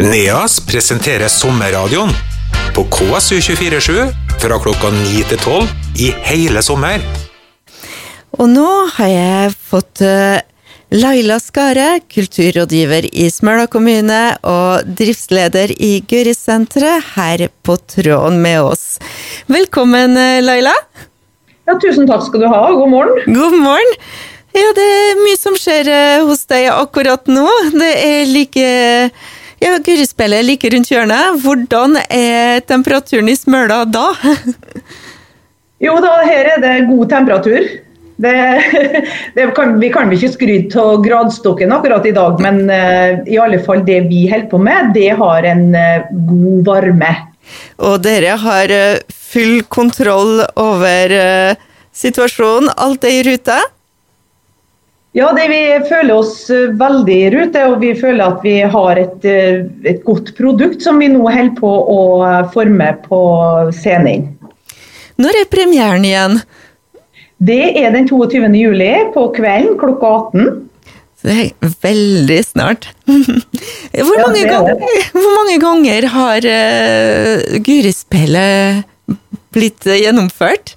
NEAS presenterer Sommerradioen på KSU247 fra klokka 9 til 12 i hele sommer. Og nå har jeg fått uh, Laila Skare, kulturrådgiver i Smøla kommune og driftsleder i Gørisenteret, her på tråden med oss. Velkommen, uh, Laila. Ja, tusen takk skal du ha, god morgen. God morgen. Ja, det er mye som skjer uh, hos deg akkurat nå. Det er like ja, Gurispillet er like rundt hjørnet. Hvordan er temperaturen i Smøla da? jo da, her er det god temperatur. Det, det kan, vi kan ikke skryte av gradstokken akkurat i dag, men uh, i alle fall det vi holder på med, det har en uh, god varme. Og dere har uh, full kontroll over situasjonen? Alt er i rute? Ja, det, vi føler oss veldig i rute, og vi føler at vi har et, et godt produkt som vi nå holder på å forme på scenen. Når er premieren igjen? Det er den 22. juli på kvelden klokka 18. Det er veldig snart. Hvor, ja, mange, ganger, hvor mange, ganger, har uh, Gurispillet blitt gjennomført?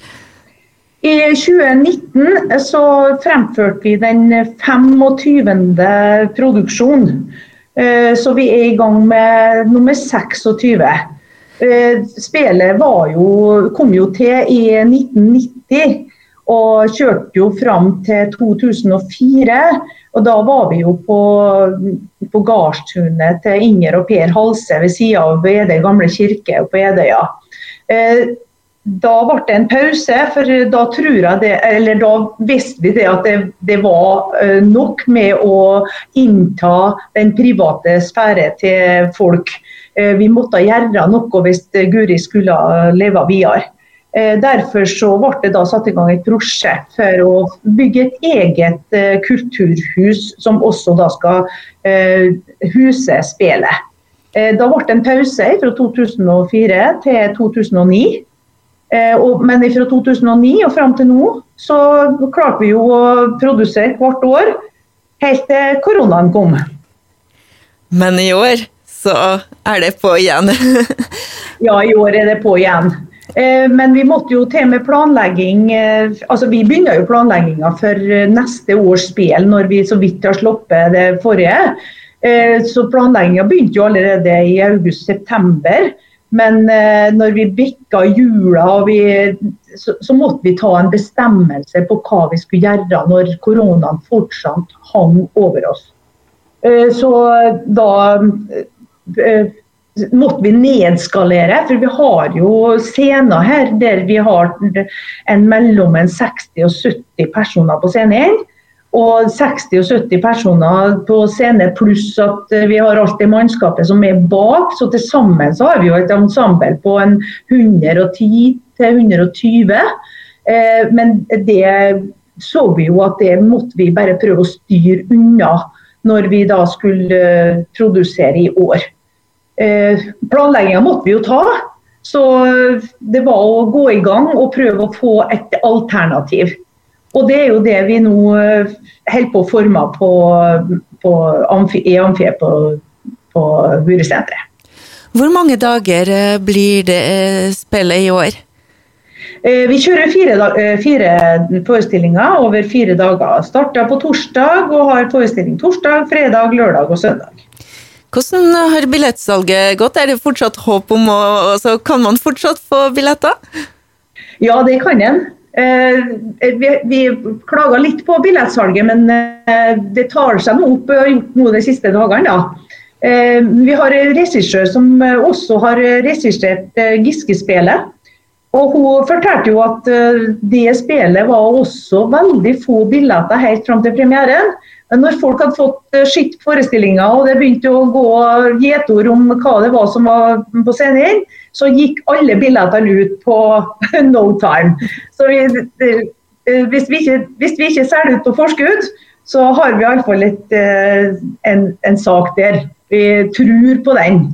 I 2019 så fremførte vi den 25. produksjonen. Uh, så vi er i gang med nummer 26. Spelet spillet jo, kom jo til i 1990. Og kjørte jo fram til 2004. Og da var vi jo på, på gardstunet til Inger og Per Halse ved sida av Edøy gamle kirke på Edøya. Da ble det en pause, for da tror jeg det, eller da visste vi det at det, det var eh, nok med å innta den private sfære til folk. Eh, vi måtte gjøre noe hvis Guri skulle leve videre. Eh, derfor så ble det da satt i gang et prosjekt for å bygge et eget kulturhus, som også da skal huse spelet. Da ble det en pause fra 2004 til 2009. Men fra 2009 og fram til nå så klarte vi jo å produsere hvert år helt til koronaen kom. Men i år så er det på igjen? ja, i år er det på igjen. Eh, men vi måtte jo til med planlegging eh, altså Vi begynner jo planlegginga for eh, neste års spill, når vi så vidt har sluppet det forrige. Så planlegginga begynte jo allerede i august-september. Men når vi bikka jula, vi, så, så, måtte vi ta en bestemmelse på hva vi skulle gjøre når koronaen fortsatt hang over oss. Så da måtte vi nedskalere, for vi har jo scener her der vi har en mellom en 60 og 70 personer på scenen. Og 60 og 70 personer på scene, pluss at vi har alt det mannskapet som er bak. Så til sammen så har vi jo et ensemble på en 110 til 120. Eh, men det så vi jo at det måtte vi bare prøve å styre unna når vi da skulle eh, produsere i år. Eh, Planlegginga måtte vi jo ta. Så det var å gå i gang og prøve å få et alternativ. Og det er jo det vi nå eh, holder på å forme på, på amfi, i amfiet på, på Buresenteret. Hvor mange dager eh, blir det spillet i år? Vi kjører fire, fire, forestillinger over fire dager. Starter på torsdag og har forestilling torsdag, fredag, lørdag og søndag. Hvordan har billettsalget gått? Er det fortsatt håp om å altså, Kan man fortsatt få billetter? Ja, det kan en. Eh, vi, vi klaga litt på billettsalget, men eh, det tar seg nå opp. har gjort de siste dagene. Da. Eh, vi har en regissør som også har regissert Giske-spelet. Og Hun fortalte jo at det spillet var også veldig få billetter helt fram til premieren. Men når folk hadde fått eh, skitt forestillinger og det begynte å gå gjetord om hva det var som var på scenen, så gikk alle billettene ut på no time. Så vi, eh, hvis, vi ikke, hvis vi ikke selger ut på forskudd, så har vi iallfall eh, en, en sak der. Vi tror på den.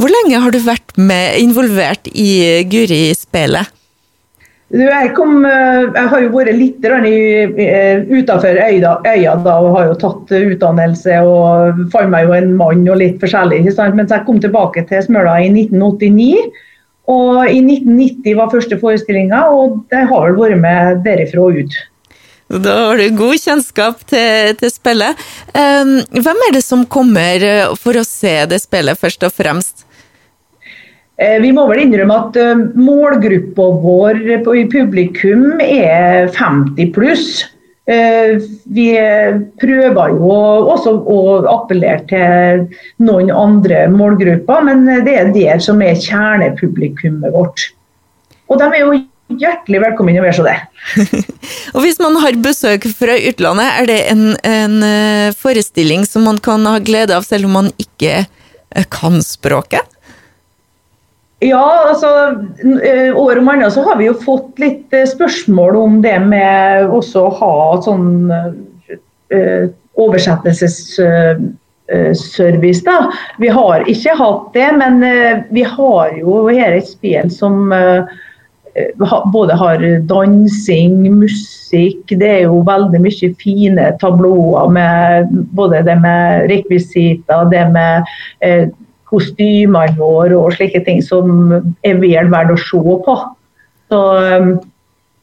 Hvor lenge har du vært med, involvert i Guri-spelet? Jeg, kom, eh, jeg, har jo vært litt utenfor øya, øya da, og har jo tatt utdannelse og fant meg jo en mann og litt forskjellig. Mens jeg kom tilbake til Smøla i 1989. Og i 1990 var første forestillinga, og det har vel vært med derifra og ut. Da har du god kjennskap til, til spillet. Um, hvem er det som kommer for å se det spillet, først og fremst? Eh, vi må vel innrømme at eh, målgruppa vår i publikum er 50 pluss. Eh, vi prøver jo også å appellere til noen andre målgrupper, men det er det som er kjernepublikummet vårt. Og de er jo hjertelig velkommen å være så det. og Hvis man har besøk fra utlandet, er det en, en forestilling som man kan ha glede av selv om man ikke kan språket? Ja, altså eh, År om annet så har vi jo fått litt eh, spørsmål om det med også å ha sånn uh, oversettelsesservice. da. Vi har ikke hatt det, men uh, vi har jo her et spill som uh, både har dansing, musikk Det er jo veldig mye fine tablåer med både det med rekvisitter, det med kostymene våre og slike ting som er vel verdt å se på. Så um,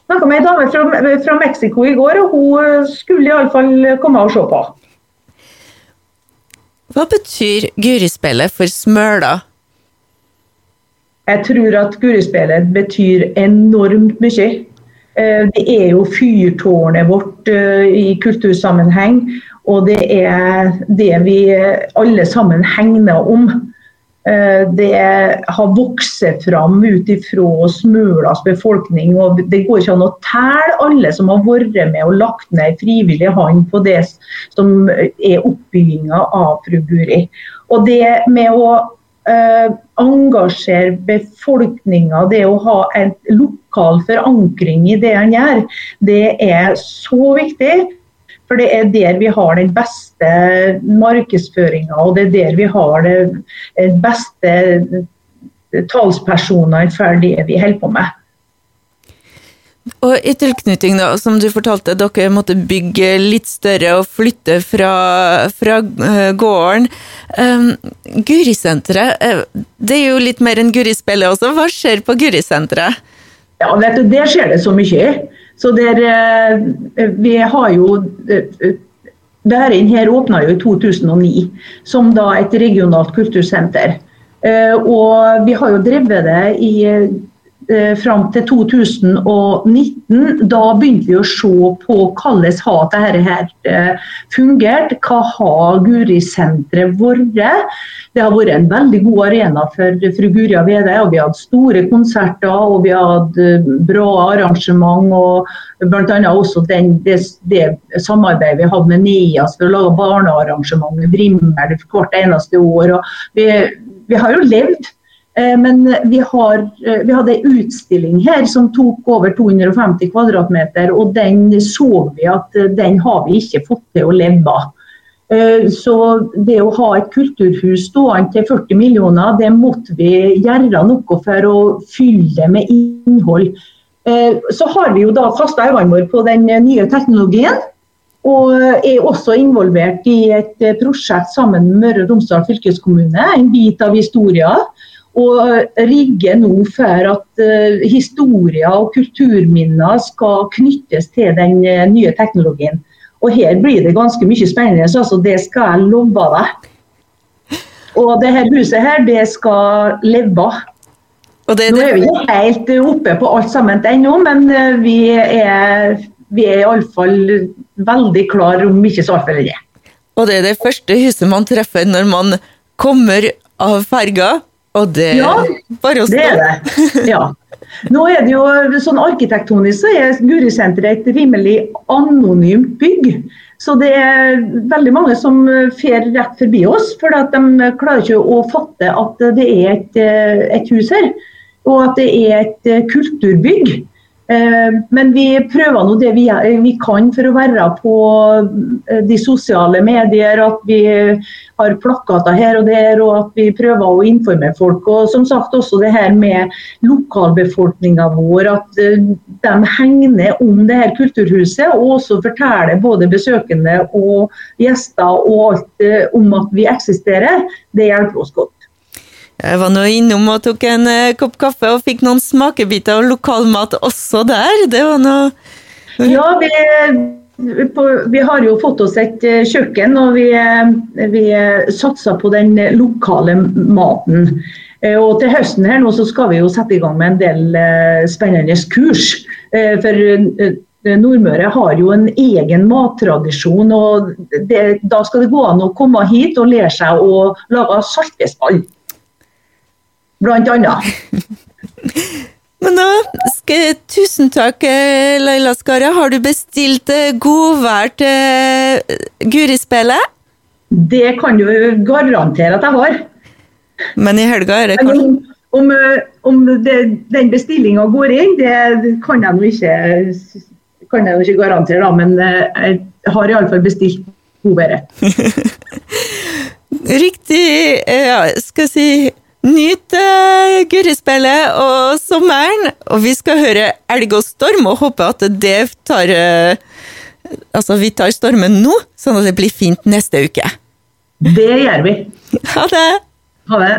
snakka med ei dame fra, fra Mexico i går, og hun skulle iallfall komme og se på. Hva betyr Gurispillet for Smøla? Jeg tror at Gurispillet betyr enormt mye. Eh, det er jo fyrtårnet vårt eh, i kultursammenheng, og det er det vi alle sammen hegner om. Eh, det har vokst fram ut ifra Smølas befolkning. og Det går ikke an å telle alle som har vært med og lagt ned frivillig hånd på det som er oppbygginga av Fru Guri. Og det med å uh, engasjere befolkninga, det å ha en lokal forankring i det han gjør, det er så viktig. For det er der vi har den beste markedsføringa, og det er der vi har de beste talspersonene for det vi holder på med. Og I tilknytning, da, som du fortalte, dere måtte bygge litt større og flytte fra, fra uh, gården. Um, Gurisenteret, uh, det er jo litt mer enn Gurispillet også. Hva skjer på Gurisenteret? Ja, vet du, Der skjer det så mye. Så der, eh, vi har jo eh, Bærein her åpna jo i 2009 som da et regionalt kultursenter. Eh, og vi har jo drevet det i eh, fram til 2019. Da begynte vi å se på hvordan har dette her eh, fungert. Hva har Guri-senteret vært? Det har vært en veldig god arena for fru Guria Vede. og Vi har hatt store konserter og vi har hatt eh, bra arrangement. og Bl.a. også den, det, det, samarbeidet vi hadde med NIAS for å lage barnearrangement Vrimmel hvert eneste år. og vi, vi har jo levd men vi, har, eh, vi hadde en utstilling her som tok over 250 kvadratmeter, og den så vi at eh, den har vi ikke fått til å leve av. Så det å ha et kulturhus stående til 40 millioner, det måtte vi gjøre noe for å fylle med innhold. Så har vi jo da kasta øynene våre på den nye teknologien. Og er også involvert i et prosjekt sammen med Møre og Romsdal fylkeskommune, en bit av historien og rigge nå for at uh, historier og kulturminner skal knyttes til den uh, nye teknologien. Og her blir det ganske mye spennende, altså det skal jeg love deg. Og det her huset her, det skal leve. Det, nå er vi ikke helt oppe på alt sammen ennå, men uh, vi er, vi er iallfall veldig klar om ikke så altfor lenge. Og det er det første huset man treffer når man kommer av ferga og det ja, bare å stå. Det er det. Ja. Nå er det jo sånn Arkitektonisk så er Gurisenteret et rimelig anonymt bygg. Så det er veldig mange som fer rett forbi oss, for de klarer ikke å fatte at det er et, et hus her. Og at det er et kulturbygg. Eh, men vi prøver nå det vi, vi, kan for å være på eh, de sosiale medier. At vi har plakater her og der, og at vi prøver å informere folk. Og som sagt også det her med lokalbefolkninga vår. At eh, de hegner om det her kulturhuset, og også forteller både besøkende og gjester og alt om at vi eksisterer. Det hjelper oss godt. Jeg var nå innom og tok en uh, kopp kaffe og fikk noen smakebiter av lokalmat også der. Det var noe Ja, vi, vi, har jo fått oss et uh, kjøkken, og vi, uh, vi satser på den lokale maten. Og til høsten her nå så skal vi jo sette i gang med en del spennende kurs. For Nordmøre har jo en egen mattradisjon, og det, da skal det gå an å komme hit og lære seg å lage saltfiskball blant annet. Men da skal, Tusen takk, eh, Laila Skara. Har du bestilt eh, godvær til eh, Gurispillet? Det kan du garantere at jeg har. Men i helga er det kanskje Om, om, om det, den bestillinga går inn, det kan jeg nå ikke, kan jeg ikke garantere, da, men jeg har iallfall bestilt godværet. Riktig. Ja, skal jeg si Nyt uh, Gurrispillet og sommeren, og vi skal høre Elg og storm og håpe at det tar uh, Altså, vi tar stormen nå, sånn at det blir fint neste uke. Det gjør vi. Ha det. Ha det.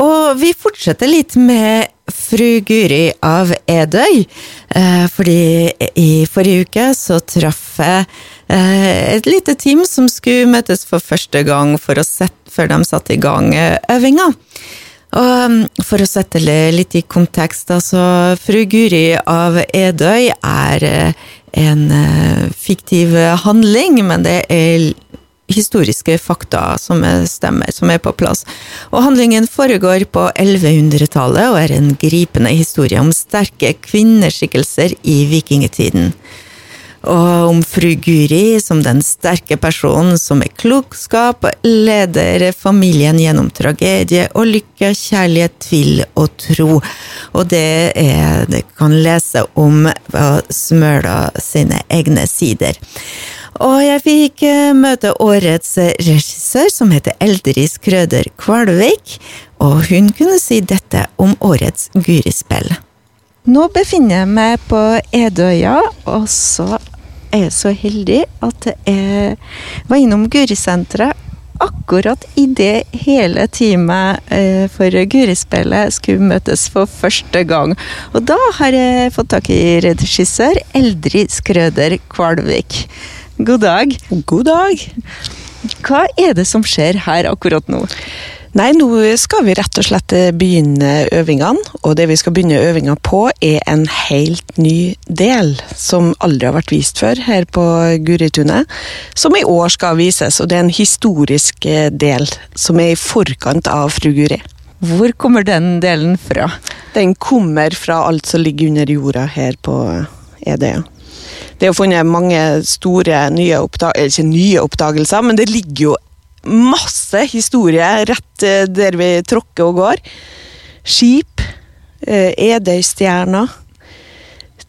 Og vi fortsetter litt med fru Guri av Edøy. Eh, fordi i forrige uke så traff jeg eh, et lite team som skulle møtes for første gang for å sette, før de satte i gang øvinga. Og um, for å sette det litt i kontekst, altså Fru Guri av Edøy er eh, en eh, fiktiv handling, men det er historiske fakta som stemmer, som er på plass. Og handlingen foregår på 1100-tallet og er en gripende historie om sterke kvinneskikkelser i vikingtiden og om fru Guri som den sterke personen som med klokskap leder familien gjennom tragedie og lykke, kjærlighet, tvil og tro. Og det er det kan lese om på Smøla sine egne sider. Og jeg fikk eh, møte årets regissør, som heter Eldris Krøder Kvalvik, og hun kunne si dette om årets Guri-spill. Nå befinner jeg meg på Edøya, og så er jeg så heldig at jeg var innom Gurisenteret akkurat idet hele teamet eh, for Gurispillet skulle møtes for første gang. Og da har jeg fått tak i regissør Eldrid Skrøder Kvalvik. God dag. God dag. Hva er det som skjer her akkurat nå? Nei, nå skal vi rett og slett begynne øvingene. Og det vi skal begynne øvinga på, er en helt ny del som aldri har vært vist før her på Guritunet. Som i år skal vises, og det er en historisk eh, del som er i forkant av Fru Guri. Hvor kommer den delen fra? Den kommer fra alt som ligger under jorda her på Edøya. Det er funnet mange store nye oppdagelser, ikke nye oppdagelser, men det ligger jo masse historie rett eh, der vi tråkker og går. Skip, eh, Edøystjerner,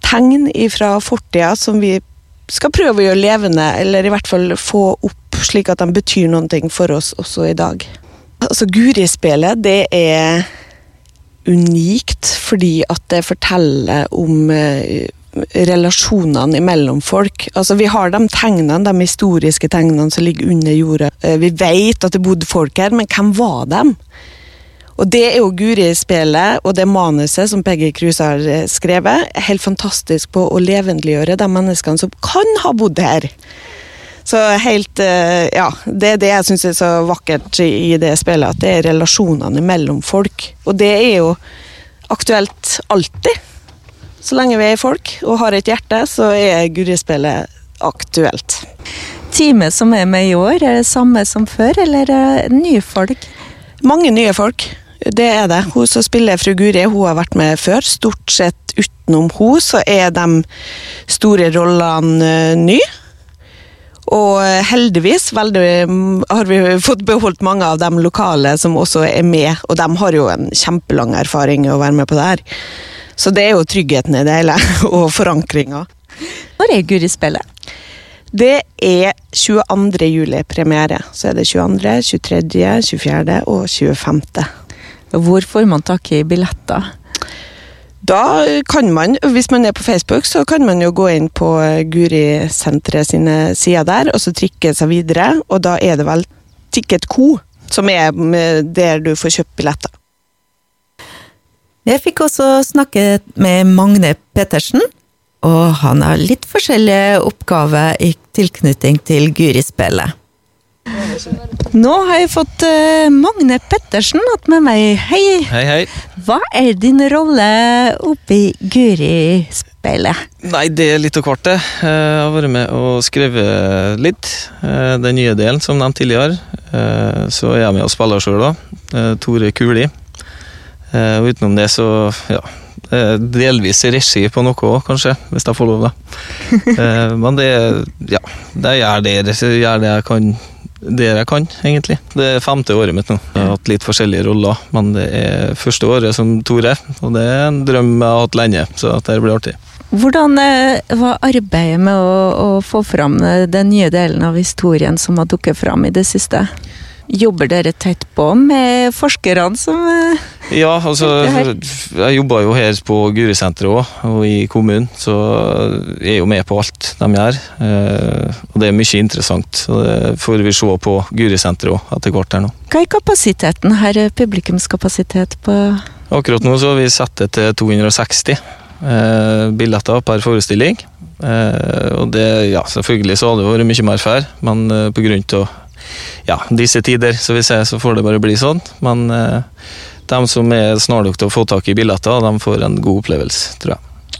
tegn fra fortida som vi skal prøve å gjøre levende, eller i hvert fall få opp slik at de betyr noe for oss også i dag. Altså, Guri-spelet, det er unikt fordi at det forteller om eh, relasjonene mellom folk. Altså, Vi har de tegnene, de historiske tegnene som ligger under jorda. Eh, vi vet at det bodde folk her, men hvem var dem? Og Det er jo Guri-spelet og det manuset som Peggy Kruse har skrevet skrevet, helt fantastisk på å levendeliggjøre de menneskene som kan ha bodd her. Så helt eh, Ja, det er det jeg syns er så vakkert i det spillet, at det er relasjonene mellom folk. Og det er jo aktuelt alltid. Så lenge vi er folk og har et hjerte, så er Gurrispillet aktuelt. Teamet som er med i år, er det samme som før, eller er det nye folk? Mange nye folk. Det er det. Hun som spiller fru Guri, hun har vært med før. Stort sett utenom hun, så er de store rollene eh, nye. Og heldigvis veldig, har vi fått beholdt mange av de lokale som også er med, og de har jo en kjempelang erfaring å være med på det her. Så det er jo tryggheten i det hele, og forankringa. Når er Guri-spillet? Det er 22. juli premiere. Så er det 22., 23., 24. og 25. Hvor får man tak i billetter? Da kan man, hvis man er på Facebook, så kan man jo gå inn på Guri-senteret sine sider der, og så trykke seg videre. Og da er det vel Ticket Co som er der du får kjøpt billetter. Jeg fikk også snakket med Magne Pettersen, og han har litt forskjellige oppgaver i tilknytning til Guri-spillet. Nå har jeg fått uh, Magne Pettersen hatt med meg. Hei. Hei, hei. Hva er din rolle oppi Guri-spillet? Nei, det er litt av hvert, det. Jeg har vært med og skrevet litt. Eh, den nye delen, som nevnt tidligere. Eh, så er jeg med og spiller sjøl, da. Tore Kuli. Og utenom det, så ja, delvis regi på noe òg, kanskje, hvis jeg får lov, da. Men det ja, jeg gjør det, jeg gjør det jeg kan det jeg kan, egentlig. Det er femte året mitt nå. Jeg har hatt litt forskjellige roller, men det er første året som Tore. Og det er en drøm jeg har hatt lenge, så det blir artig. Hvordan eh, var arbeidet med å, å få fram eh, den nye delen av historien som har dukket fram i det siste? Jobber dere tett på med forskerne som eh, Ja, altså jeg jobber jo her på Gurisenteret òg, og i kommunen, så jeg er jo med på alt de gjør. Eh, og det er mye interessant. Så Det får vi se på Gurisenteret òg etter hvert her nå. Hva er kapasiteten her, publikumskapasitet på Akkurat nå så har vi satt det til 260 eh, billetter per forestilling. og det, ja, selvfølgelig så hadde det vært mye mer før, men på grunn av ja, disse tider, så vi ser, så får det bare bli sånn. Men eh, de som er snarlige til å få tak i billetter, de får en god opplevelse, tror jeg.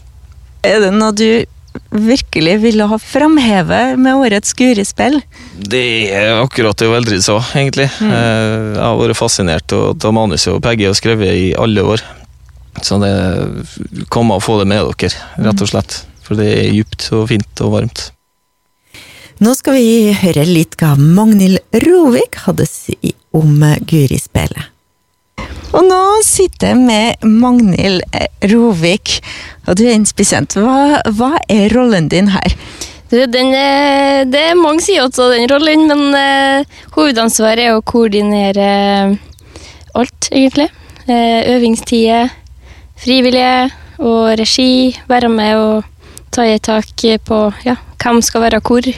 Er det noe du virkelig ville ha framhevet med årets Guri-spill? Det er akkurat det Eldrid sa, egentlig. Mm. Eh, jeg har vært fascinert av manuset, og Peggy har skrevet i alle år. Så det kommer å få det med dere, rett og slett. For det er djupt og fint og varmt. Nå skal vi høre litt hva Magnhild Rovik hadde si om Guri-spelet. Og nå sitter jeg med Magnhild Rovik, og du er inspisent. Hva, hva er rollen din her? Du, den, det er mange sider til den rollen, men uh, hovedansvaret er å koordinere alt, egentlig. Uh, øvingstider, frivillige og regi. Være med og ta i tak på ja, hvem skal være hvor.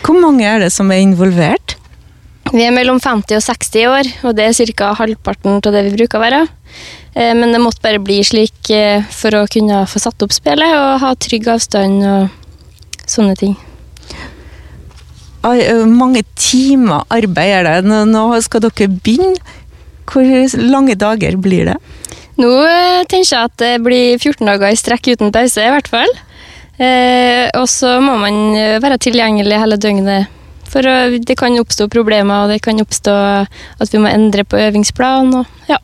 Hvor mange er det som er involvert? Vi er mellom 50 og 60 år, og det er ca. halvparten av det vi bruker å være. Eh, men det måtte bare bli slik eh, for å kunne få satt opp spillet og ha trygg avstand og sånne ting. Mange timer arbeid er det. Nå skal dere begynne. Hvor lange dager blir det? Nå eh, tenker jeg at det blir 14 dager i strekk uten pause, i hvert fall. Eh, og så må man eh, være tilgjengelig hele døgnet. For det kan oppstå problemer, og det kan oppstå at vi må endre på øvingsplan. Og, ja.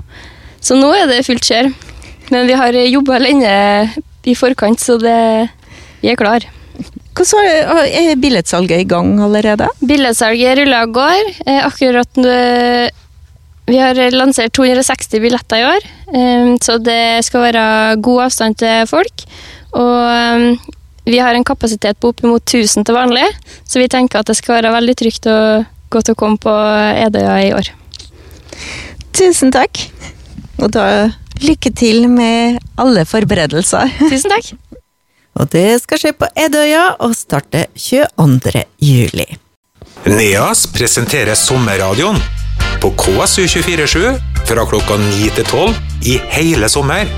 Så nå er det fullt kjør. Men vi har jobba lenge i forkant, så det, vi er klar. Hvordan er billettsalget i gang allerede? Billettsalget ruller og går. Eh, akkurat nå vi har lansert 260 billetter i år, eh, så det skal være god avstand til folk. Og vi har en kapasitet på oppimot 1000 til vanlig, så vi tenker at det skal være veldig trygt og godt å komme på Edøya i år. Tusen takk. Og da lykke til med alle forberedelser. Tusen takk. og det skal skje på Edøya og starte 22. juli. NEAS presenterer sommerradioen på KSU247 fra klokka 9 til 12 i hele sommer.